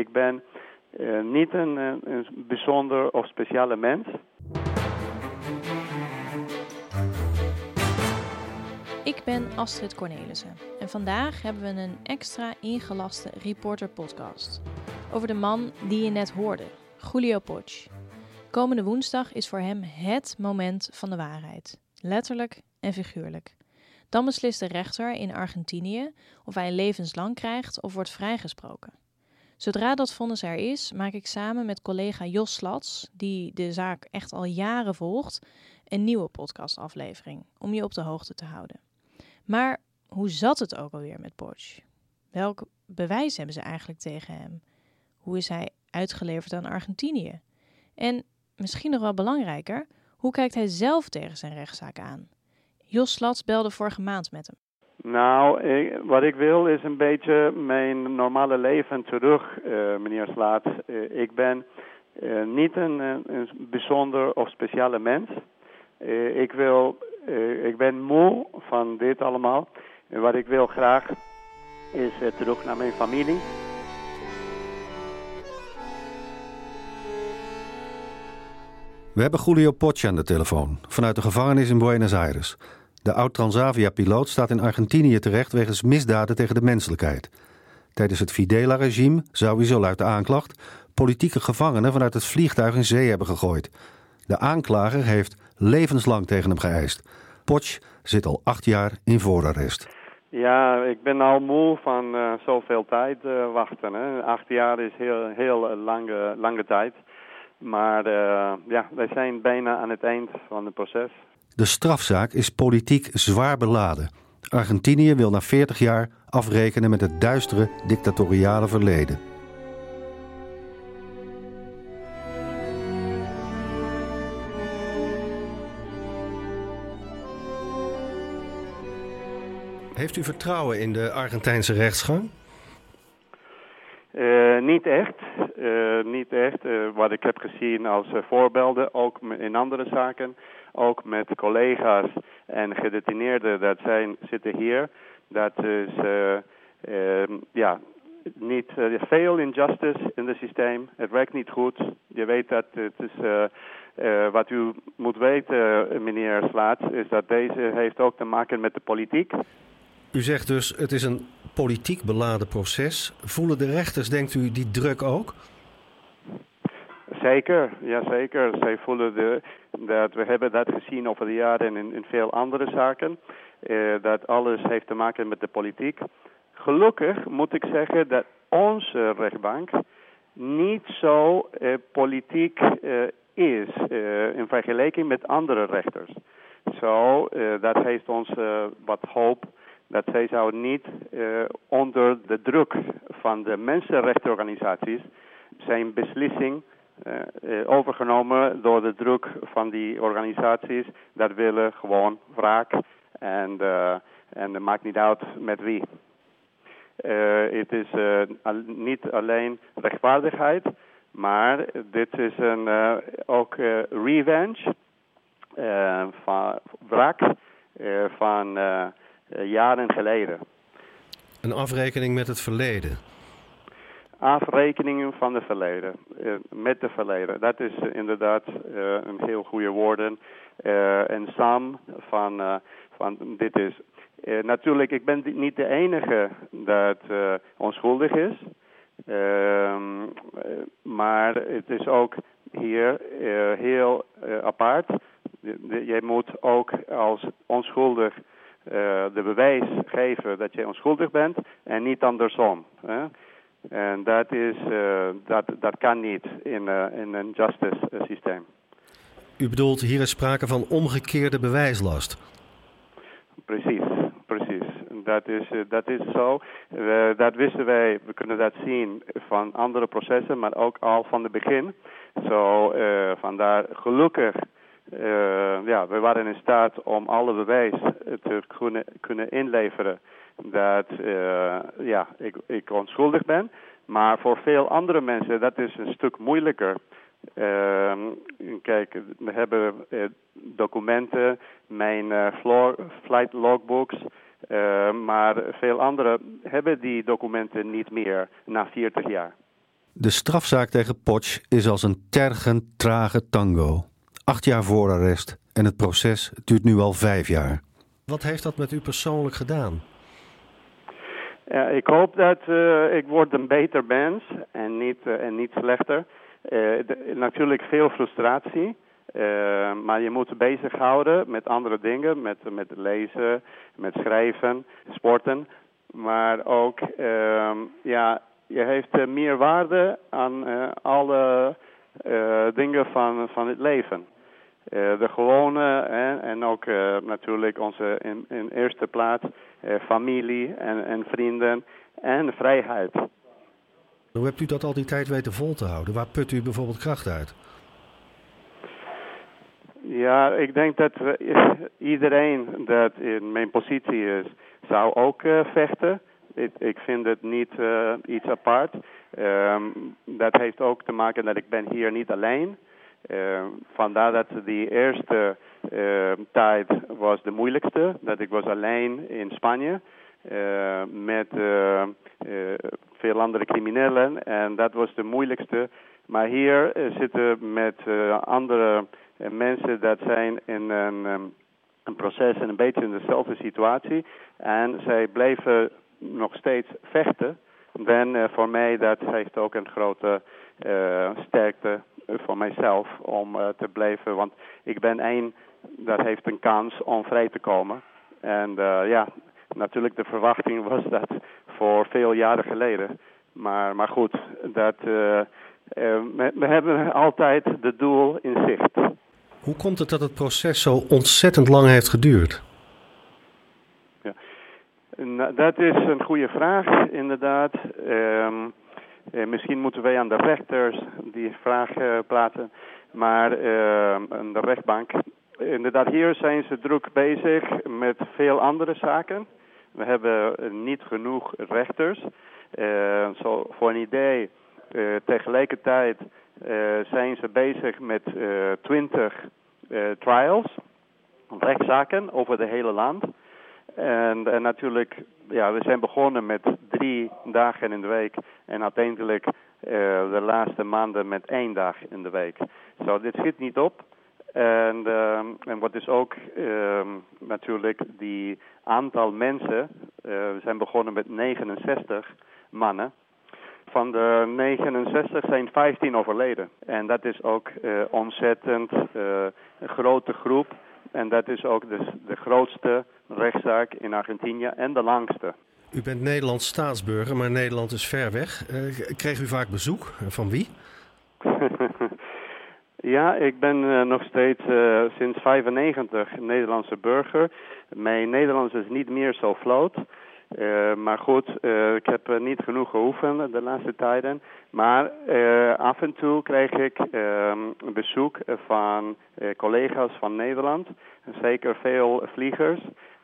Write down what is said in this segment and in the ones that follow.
ik ben niet een, een bijzonder of speciale mens. Ik ben Astrid Cornelissen en vandaag hebben we een extra ingelaste Reporter podcast over de man die je net hoorde, Julio Poch. Komende woensdag is voor hem het moment van de waarheid, letterlijk en figuurlijk. Dan beslist de rechter in Argentinië of hij levenslang krijgt of wordt vrijgesproken. Zodra dat vonnis er is, maak ik samen met collega Jos Slats, die de zaak echt al jaren volgt, een nieuwe podcastaflevering om je op de hoogte te houden. Maar hoe zat het ook alweer met Porsche? Welk bewijs hebben ze eigenlijk tegen hem? Hoe is hij uitgeleverd aan Argentinië? En misschien nog wel belangrijker, hoe kijkt hij zelf tegen zijn rechtszaak aan? Jos Slats belde vorige maand met hem. Nou, wat ik wil is een beetje mijn normale leven terug, uh, meneer Slaat. Uh, ik ben uh, niet een, een, bijzonder of speciale mens. ik, wil, ik ben moe van dit allemaal. En wat ik wil graag is terug naar mijn familie. We hebben Julio Poch aan de telefoon vanuit de gevangenis in Buenos Aires. De oud-Transavia-piloot staat in Argentinië terecht wegens misdaden tegen de menselijkheid. Tijdens het Fidela-regime zou hij zo luidt de aanklacht politieke gevangenen vanuit het vliegtuig in zee hebben gegooid. De aanklager heeft levenslang tegen hem geëist. Potsch zit al acht jaar in voorarrest. Ja, ik ben al moe van uh, zoveel tijd uh, wachten. Hè. Acht jaar is heel, heel lange, lange tijd. Maar ja, wij zijn bijna aan het eind van het proces. De strafzaak is politiek zwaar beladen. Argentinië wil na 40 jaar afrekenen met het duistere dictatoriale verleden. Heeft u vertrouwen in de Argentijnse rechtsgang? Uh, niet echt. Uh, niet echt. Uh, wat ik heb gezien als voorbeelden, ook in andere zaken, ook met collega's en gedetineerden dat zijn, zitten hier. Dat is ehm, ja, niet veel injustice in het systeem. Het werkt niet goed. Je weet dat het is. wat u moet weten, meneer Slaats, is dat deze heeft ook te maken met de politiek. U zegt dus, het is een politiek beladen proces. Voelen de rechters, denkt u, die druk ook? Zeker, ja zeker. Zij voelen de, dat we hebben dat gezien over de jaren in, in veel andere zaken. Uh, dat alles heeft te maken met de politiek. Gelukkig moet ik zeggen dat onze rechtbank niet zo uh, politiek uh, is in vergelijking met andere rechters. Zo, dat geeft ons wat hoop dat zij zou niet onder de druk van de mensenrechtenorganisaties zijn beslissing overgenomen door de druk van die organisaties. Dat willen gewoon wraak en, en het maakt niet uit met wie. Het is niet alleen rechtvaardigheid, maar dit is een, ook revenge, van wraak van eh, jaren geleden. Een afrekening met het verleden? Afrekeningen van het verleden, uh, met het verleden. Dat is uh, inderdaad een heel goede woorden. en Sam van, van dit is. natuurlijk, ik ben niet de enige dat onschuldig is. Ehm, maar het is ook hier heel apart. Je moet ook als onschuldig de bewijs geven dat je onschuldig bent en niet andersom. Hè? En dat, is, uh, dat, dat kan niet in, uh, in een justice systeem. U bedoelt, hier is sprake van omgekeerde bewijslast? Precies, precies. Dat is, dat is zo. We, dat wisten wij, we kunnen dat zien van andere processen, maar ook al van het begin. Zo, vandaar gelukkig uh, ja, we waren in staat om alle bewijs te kunnen, kunnen inleveren dat uh, ja, ik, ik onschuldig ben. Maar voor veel andere mensen dat is een stuk moeilijker. Uh, kijk, we hebben uh, documenten, mijn floor, flight logbooks. maar veel anderen hebben die documenten niet meer na 40 jaar. De strafzaak tegen Potsch is als een tergend trage tango. Acht jaar voorarrest en het proces duurt nu al vijf jaar. Wat heeft dat met u persoonlijk gedaan? Ja, ik hoop dat uh, ik word een beter mens en niet, uh, en niet slechter. De, natuurlijk veel frustratie. maar je moet bezighouden met andere dingen, met, met lezen, met schrijven, sporten. Maar ook, ehm, ja, je heeft meer waarde aan alle dingen van, van het leven. Uh, de gewone hè, en ook uh, natuurlijk onze in, in eerste plaats uh, familie en, en, vrienden en vrijheid. Hoe hebt u dat al die tijd weten vol te houden? Waar put u bijvoorbeeld kracht uit? Ja, ik denk dat iedereen dat in mijn positie is, zou ook vechten. Ik, ik, vind het niet iets apart. Um, dat heeft ook te maken dat ik ben hier niet alleen ben. Uh, vandaar dat die eerste uh, tijd was de moeilijkste. Dat ik was alleen in Spanje uh, met veel andere criminelen. En dat was de moeilijkste. Maar hier zitten met andere mensen dat zijn in een, um, een proces en een beetje in dezelfde situatie. En zij blijven nog steeds vechten. En voor mij dat heeft ook een grote sterkte voor mijzelf om uh, te blijven. Want ik ben één dat heeft een kans om vrij te komen. En uh, ja, natuurlijk de verwachting was dat voor veel jaren geleden. Maar, maar goed, dat, uh, we, we hebben altijd het doel in zicht. Hoe komt het dat het proces zo ontzettend lang heeft geduurd? Ja. Nou, dat is een goede vraag, inderdaad. Um, uh, misschien moeten wij aan de rechters die vraag uh, plaatsen, maar uh, aan de rechtbank. Inderdaad, hier zijn ze druk bezig met veel andere zaken. We hebben niet genoeg rechters. zo, voor een idee, tegelijkertijd zijn ze bezig met twintig trials, rechtszaken over de hele land. En, natuurlijk, ja, we zijn begonnen met drie dagen in de week en uiteindelijk uh, de laatste maanden met één dag in de week. Zo, dit schiet niet op. En, uh, en wat is ook uh, natuurlijk die aantal mensen. we zijn begonnen met 69 mannen. Van de 69 zijn 15 overleden. En dat is ook ontzettend een grote groep. En dat is ook de, de grootste rechtszaak in Argentinië en de langste. U bent Nederlands staatsburger, maar Nederland is ver weg. Uh, kreeg u vaak bezoek? Van wie? ja, ik ben uh, nog steeds sinds 95 Nederlandse burger. Mijn Nederlands is niet meer zo vloot. Uh, maar goed, uh, ik heb uh, niet genoeg geoefend de laatste tijden. Maar af en toe krijg ik een bezoek van collega's van Nederland. Zeker veel vliegers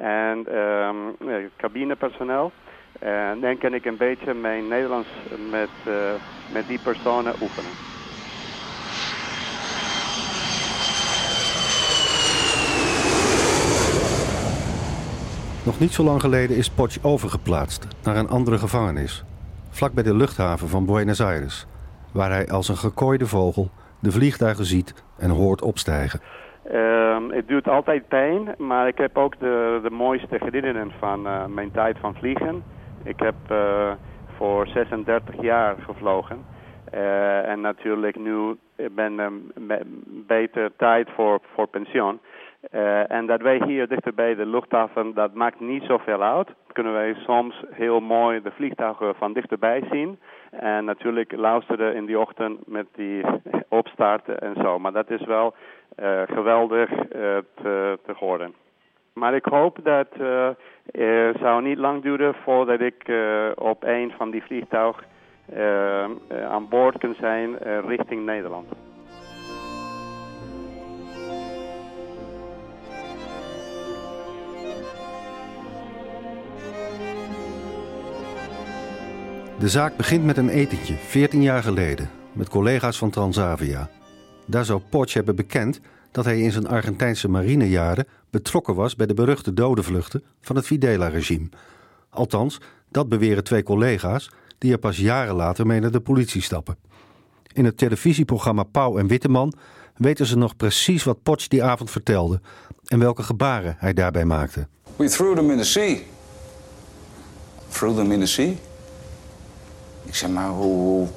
en um, cabinepersoneel. En dan kan ik een beetje mijn Nederlands met, met die personen oefenen. Nog niet zo lang geleden is Potsch overgeplaatst naar een andere gevangenis, vlak bij de luchthaven van Buenos Aires, waar hij als een gekooide vogel de vliegtuigen ziet en hoort opstijgen. Um, het doet altijd pijn, maar ik heb ook de, de mooiste herinneringen van uh, mijn tijd van vliegen. Ik heb uh, voor 36 jaar gevlogen. Uh, en natuurlijk nu ben een beter tijd voor, voor pensioen. En dat wij hier dichter bij de luchthaven, dat maakt niet zoveel uit. Kunnen wij soms heel mooi de vliegtuigen van dichterbij zien. En natuurlijk luisteren in die ochtend met die opstarten en zo. Maar dat is wel geweldig uh, te, te horen. Maar ik hoop dat het zou niet lang duren voordat ik op een van die vliegtuigen aan boord kan zijn richting Nederland. De zaak begint met een etentje, 14 jaar geleden, met collega's van Transavia. Daar zou Potsch hebben bekend dat hij in zijn Argentijnse marinejaren betrokken was bij de beruchte dodenvluchten van het Videla-regime. Althans, dat beweren twee collega's die er pas jaren later mee naar de politie stappen. In het televisieprogramma Pauw en Witteman weten ze nog precies wat Potsch die avond vertelde en welke gebaren hij daarbij maakte. We threw them in the sea. Threw them in the sea? Ik zeg maar, hoe, hoe,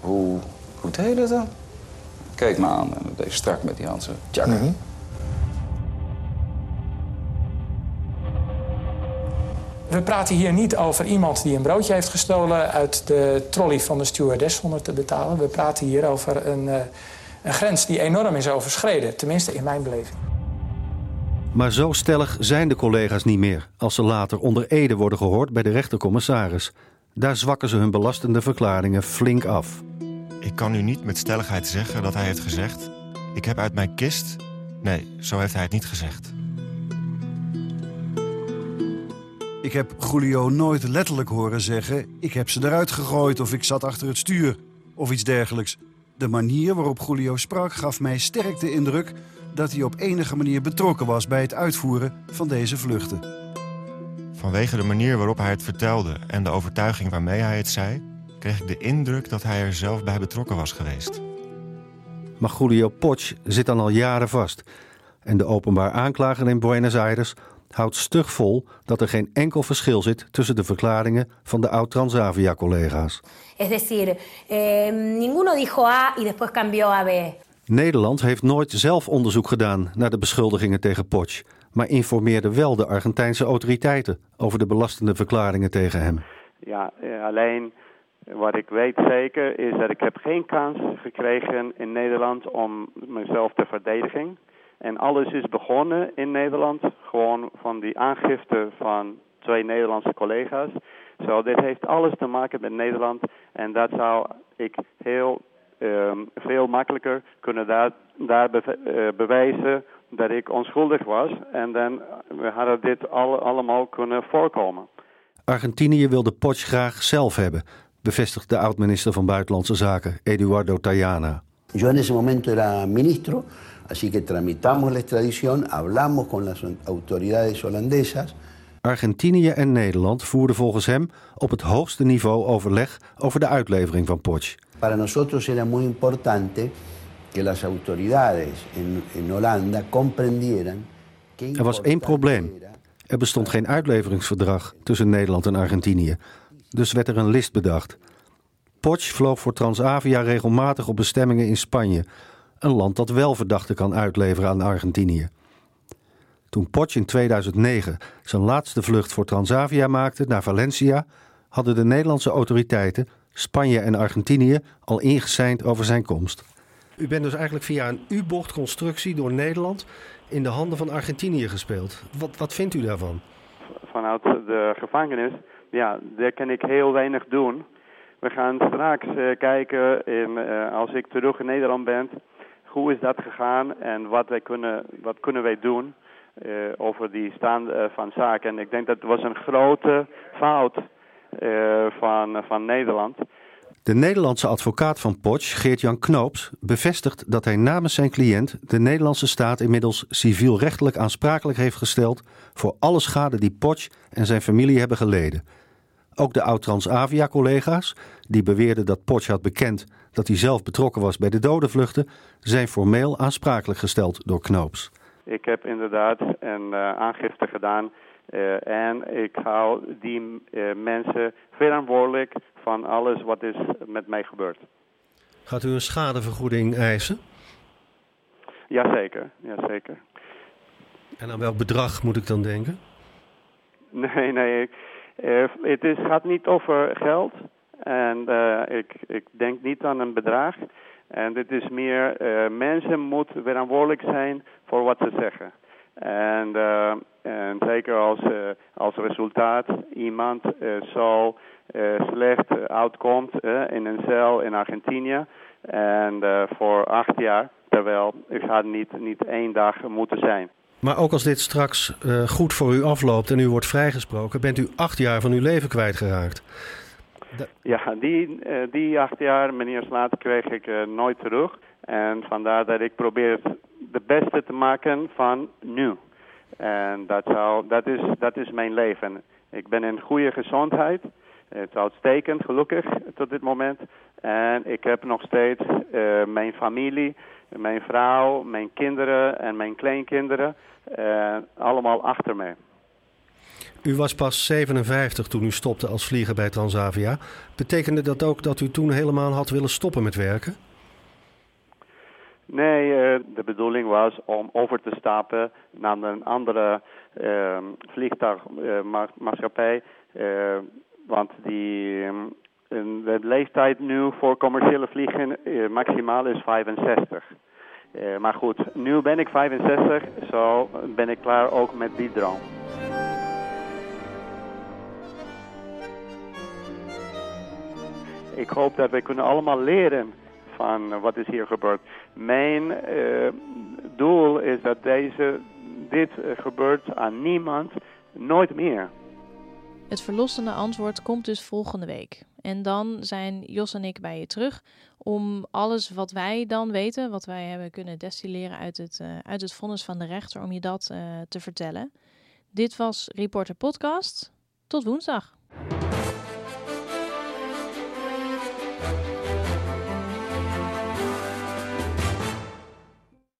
hoe, hoe deed dat dan? Keek me aan en dat deed strak met die handen. Tjakken. Mhm. We praten hier niet over iemand die een broodje heeft gestolen uit de trolley van de stewardess zonder te betalen. We praten hier over een, eh, een grens die enorm is overschreden, tenminste in mijn beleving. Maar zo stellig zijn de collega's niet meer als ze later onder Ede worden gehoord bij de rechtercommissaris. Daar zwakken ze hun belastende verklaringen flink af. Ik kan u niet met stelligheid zeggen dat hij heeft gezegd... ik heb uit mijn kist... Nee, zo heeft hij het niet gezegd. Ik heb Julio nooit letterlijk horen zeggen... ik heb ze eruit gegooid of ik zat achter het stuur of iets dergelijks. De manier waarop Julio sprak gaf mij sterk de indruk... dat hij op enige manier betrokken was bij het uitvoeren van deze vluchten. Vanwege de manier waarop hij het vertelde en de overtuiging waarmee hij het zei... kreeg ik de indruk dat hij er zelf bij betrokken was geweest. Maar Julio Potsch zit dan al jaren vast. En de openbaar aanklager in Buenos Aires houdt stug vol dat er geen enkel verschil zit tussen de verklaringen van de oud-Transavia-collega's. Es decir, eh, ninguno dijo A y después cambió a B. Nederland heeft nooit zelf onderzoek gedaan naar de beschuldigingen tegen Potsch, maar informeerde wel de Argentijnse autoriteiten over de belastende verklaringen tegen hem. Ja, eh, alleen wat ik weet zeker is dat ik heb geen kans gekregen in Nederland om mezelf te verdedigen. En alles is begonnen in Nederland, gewoon van die aangifte van twee Nederlandse collega's. Zo, dit heeft alles te maken met Nederland en dat zou ik heel ehm, veel makkelijker kunnen daar, daar eh, bewijzen dat ik onschuldig was. En dan we hadden dit alle, allemaal kunnen voorkomen. Argentinië wilde Potsch graag zelf hebben, bevestigt de oud-minister van Buitenlandse Zaken, Eduardo Tajana. Yo en ese momento era ministro, así que tramitamos la extradición, hablamos con las autoridades holandesas. Argentinië en Nederland voerden volgens hem op het hoogste niveau overleg over de uitlevering van Potsch. Para nosotros era muy importante que las autoridades en, en Holanda comprendieran que Er was één probleem. Er bestond geen uitleveringsverdrag tussen Nederland en Argentinië. Dus werd er een list bedacht. Potsch vloog voor Transavia regelmatig op bestemmingen in Spanje. Een land dat wel verdachten kan uitleveren aan Argentinië. Toen Potsch in 2009 zijn laatste vlucht voor Transavia maakte naar Valencia... hadden de Nederlandse autoriteiten, Spanje en Argentinië... al ingeseind over zijn komst. U bent dus eigenlijk via een U-bochtconstructie door Nederland... in de handen van Argentinië gespeeld. Wat, wat vindt u daarvan? vanuit de gevangenis, ja, daar kan ik heel weinig doen. We gaan straks eh, kijken, in, eh, als ik terug in Nederland ben, hoe is dat gegaan en wat, wij kunnen, wat kunnen wij doen eh, over die stand van zaken. En ik denk dat was een grote fout van, van Nederland. De Nederlandse advocaat van Potsch, Geert-Jan Knoops, bevestigt dat hij namens zijn cliënt de Nederlandse staat inmiddels civielrechtelijk aansprakelijk heeft gesteld voor alle schade die Potsch en zijn familie hebben geleden. Ook de oud-Transavia-collega's, die beweerden dat Potsch had bekend dat hij zelf betrokken was bij de dodenvluchten, zijn formeel aansprakelijk gesteld door Knoops. Ik heb inderdaad een eh, aangifte gedaan eh, en ik hou die eh, mensen verantwoordelijk van alles wat is met mij gebeurd. Gaat u een schadevergoeding eisen? Jazeker, jazeker. En aan welk bedrag moet ik dan denken? Nee, nee. ik- het is, gaat niet over geld. En eh, ik, ik denk niet aan een bedrag. En dit is meer, eh, mensen moeten verantwoordelijk zijn voor wat ze zeggen. En, eh, en zeker als, eh, als resultaat iemand eh, zo eh, slecht uitkomt eh, in een cel in Argentinië. En eh, voor acht jaar, terwijl het gaat niet, niet één dag moeten zijn. Maar ook als dit straks eh, goed voor u afloopt en u wordt vrijgesproken, bent u acht jaar van uw leven kwijtgeraakt. Ja, die, eh, die acht jaar, meneer Slaat, kreeg ik eh, nooit terug. En vandaar dat ik probeer het de beste te maken van nu. En dat, zou, dat, is, dat is mijn leven. Ik ben in goede gezondheid. Het is uitstekend, gelukkig, tot dit moment. En ik heb nog steeds mijn familie, mijn vrouw, mijn kinderen en mijn kleinkinderen uh, allemaal achter mij. U was pas 57 toen u stopte als vlieger bij Transavia. Betekende dat ook dat u toen helemaal had willen stoppen met werken? Nee, uh, de bedoeling was om over te stappen naar een andere uh, vliegtuigmaatschappij. Want die, de leeftijd nu voor commerciële vliegen maximaal is 65. maar goed, nu ben ik 65, zo ben ik klaar ook met die droom. Ik hoop dat we kunnen allemaal leren van wat is hier gebeurd. Mijn uh, doel is dat deze, dit gebeurt aan niemand, nooit meer. Het verlossende antwoord komt dus volgende week. En dan zijn Jos en ik bij je terug om alles wat wij dan weten, wat wij hebben kunnen destilleren uit het, uh, uit het vonnis van de rechter, om je dat te vertellen. Dit was Reporter Podcast. Tot woensdag.